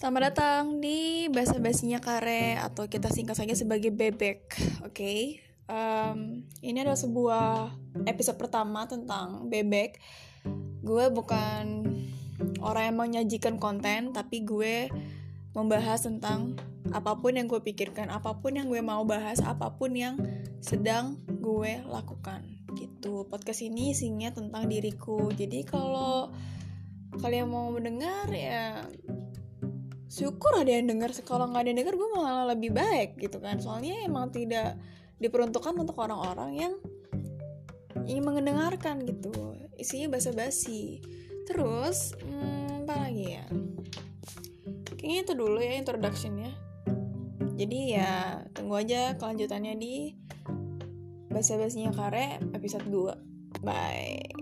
Selamat datang di bahasa basinya Kare atau kita singkat saja sebagai Bebek. Oke. Okay? Um, ini adalah sebuah episode pertama tentang bebek. Gue bukan orang yang menyajikan konten, tapi gue membahas tentang apa pun yang gue pikirkan, apa pun yang gue mau bahas, apa pun yang sedang gue lakukan. Gitu. Podcast ini isinya tentang diriku. Jadi kalau kalian mau mendengar ya syukur ada yang dengar kalau nggak ada yang dengar gue malah lebih baik gitu kan. Soalnya emang tidak diperuntukkan untuk orang-orang yang ingin mendengarkan gitu. Isinya basa-basi. Terus hmm, apa lagi ya? Kayaknya itu dulu ya introductionnya. Jadi ya tunggu aja kelanjutannya di basa-basinya kare episode 2 bye